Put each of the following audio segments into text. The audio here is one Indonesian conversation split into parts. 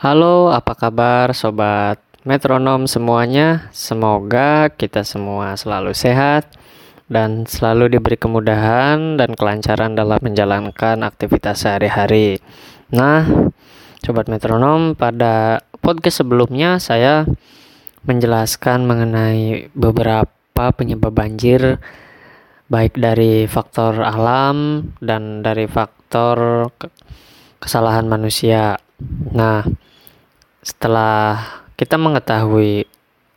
Halo, apa kabar sobat metronom semuanya? Semoga kita semua selalu sehat dan selalu diberi kemudahan dan kelancaran dalam menjalankan aktivitas sehari-hari. Nah, sobat metronom, pada podcast sebelumnya saya menjelaskan mengenai beberapa penyebab banjir baik dari faktor alam dan dari faktor ke- kesalahan manusia. Nah, setelah kita mengetahui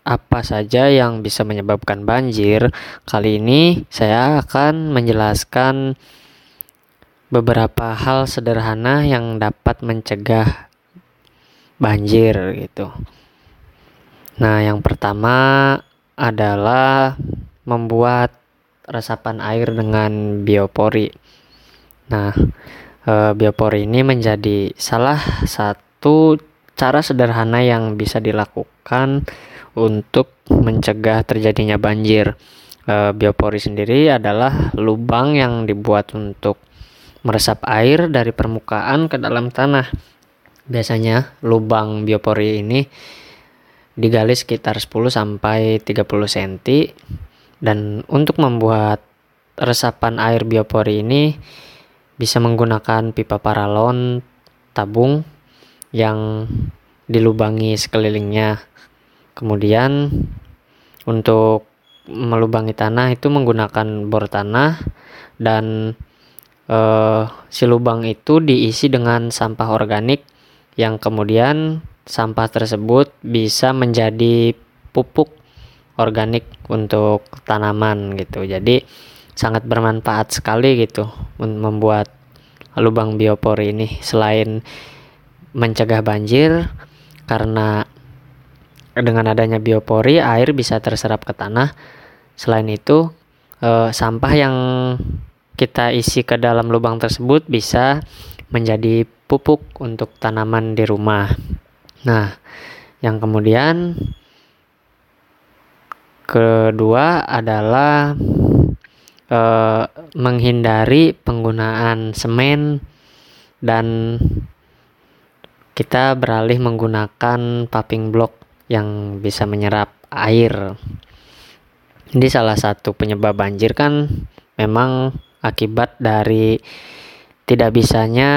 apa saja yang bisa menyebabkan banjir, kali ini saya akan menjelaskan beberapa hal sederhana yang dapat mencegah banjir gitu. Nah, yang pertama adalah membuat resapan air dengan biopori. Nah, eh, biopori ini menjadi salah satu cara sederhana yang bisa dilakukan untuk mencegah terjadinya banjir. Eh, biopori sendiri adalah lubang yang dibuat untuk meresap air dari permukaan ke dalam tanah. Biasanya lubang biopori ini digali sekitar 10 sampai 30 cm dan untuk membuat resapan air biopori ini bisa menggunakan pipa paralon tabung yang dilubangi sekelilingnya. Kemudian untuk melubangi tanah itu menggunakan bor tanah dan eh, si lubang itu diisi dengan sampah organik yang kemudian sampah tersebut bisa menjadi pupuk organik untuk tanaman gitu. Jadi sangat bermanfaat sekali gitu membuat lubang biopori ini selain mencegah banjir karena dengan adanya biopori air bisa terserap ke tanah. Selain itu eh, sampah yang kita isi ke dalam lubang tersebut bisa menjadi pupuk untuk tanaman di rumah. Nah, yang kemudian kedua adalah eh, menghindari penggunaan semen dan kita beralih menggunakan paving block yang bisa menyerap air. Ini salah satu penyebab banjir kan memang akibat dari tidak bisanya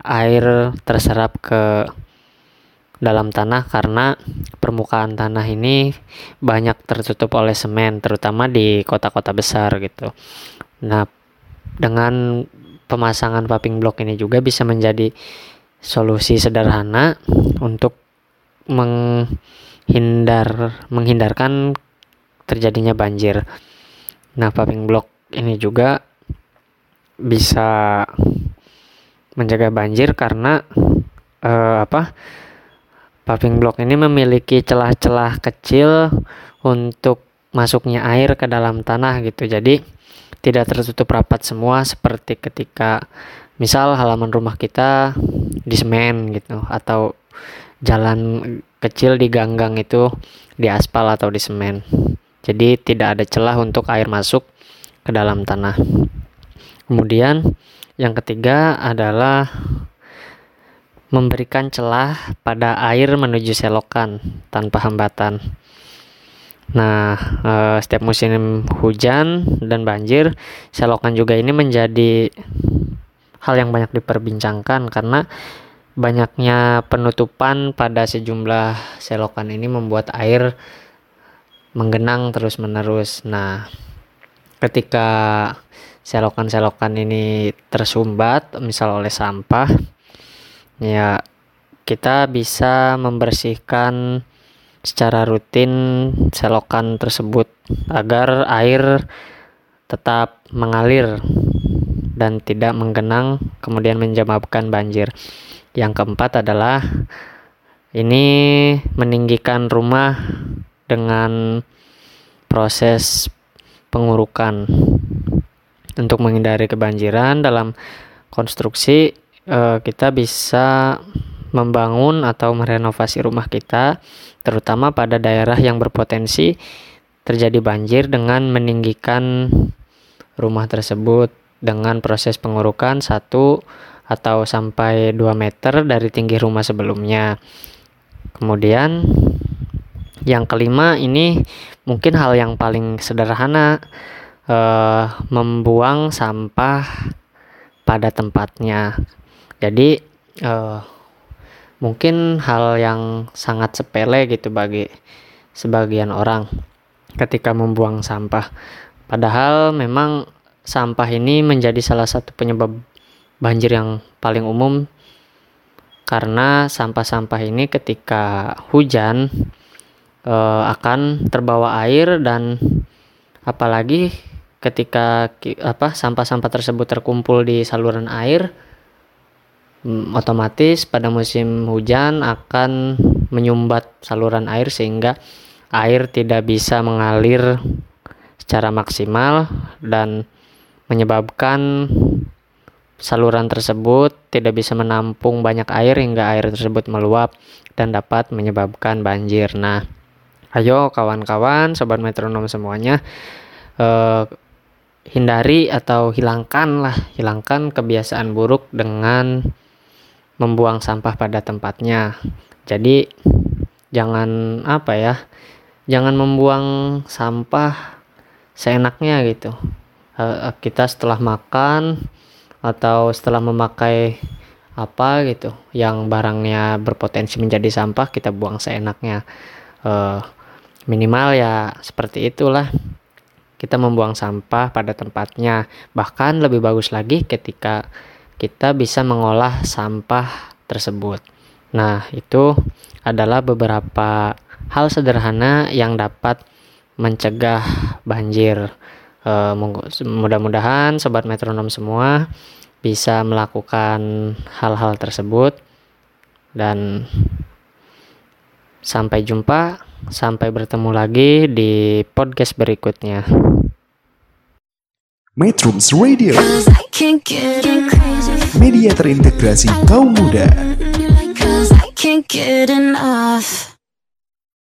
air terserap ke dalam tanah karena permukaan tanah ini banyak tertutup oleh semen terutama di kota-kota besar gitu. Nah, dengan pemasangan paving block ini juga bisa menjadi solusi sederhana untuk menghindar menghindarkan terjadinya banjir. Nah, paving block ini juga bisa mencegah banjir karena eh, apa? Paving block ini memiliki celah-celah kecil untuk masuknya air ke dalam tanah gitu. Jadi tidak tertutup rapat semua seperti ketika misal halaman rumah kita di semen gitu atau jalan kecil di ganggang itu di aspal atau di semen. Jadi tidak ada celah untuk air masuk ke dalam tanah. Kemudian yang ketiga adalah memberikan celah pada air menuju selokan tanpa hambatan. Nah, eh, setiap musim hujan dan banjir, selokan juga ini menjadi hal yang banyak diperbincangkan karena banyaknya penutupan pada sejumlah selokan ini membuat air menggenang terus-menerus. Nah, ketika selokan-selokan ini tersumbat misal oleh sampah, ya kita bisa membersihkan secara rutin selokan tersebut agar air tetap mengalir dan tidak menggenang kemudian menyebabkan banjir. Yang keempat adalah Ini meninggikan rumah dengan proses pengurukan untuk menghindari kebanjiran dalam konstruksi eh, kita bisa membangun atau merenovasi rumah kita terutama pada daerah yang berpotensi terjadi banjir dengan meninggikan rumah tersebut dengan proses pengurukan satu atau sampai 2 meter dari tinggi rumah sebelumnya. Kemudian yang kelima ini mungkin hal yang paling sederhana eh, membuang sampah pada tempatnya. Jadi eh, mungkin hal yang sangat sepele gitu bagi sebagian orang ketika membuang sampah. Padahal memang sampah ini menjadi salah satu penyebab banjir yang paling umum. Karena sampah-sampah ini ketika hujan e, akan terbawa air dan apalagi ketika apa sampah-sampah tersebut terkumpul di saluran air Hmm, otomatis pada musim hujan akan menyumbat saluran air sehingga air tidak bisa mengalir secara maksimal dan menyebabkan saluran tersebut tidak bisa menampung banyak air hingga air tersebut meluap dan dapat menyebabkan banjir. Nah, ayo kawan-kawan, sobat metronom semuanya, eh, hindari atau hilangkanlah, hilangkan kebiasaan buruk dengan membuang sampah pada tempatnya. Jadi jangan apa ya? Jangan membuang sampah seenaknya gitu. Uh, kita setelah makan atau setelah memakai apa gitu yang barangnya berpotensi menjadi sampah kita buang seenaknya uh, minimal ya seperti itulah kita membuang sampah pada tempatnya bahkan lebih bagus lagi ketika kita bisa mengolah sampah tersebut. Nah, itu adalah beberapa hal sederhana yang dapat mencegah banjir. E, mudah-mudahan sobat metronom semua bisa melakukan hal-hal tersebut. Dan sampai jumpa, sampai bertemu lagi di podcast berikutnya. Metrums Radio. Media terintegrasi kaum muda. Can't get enough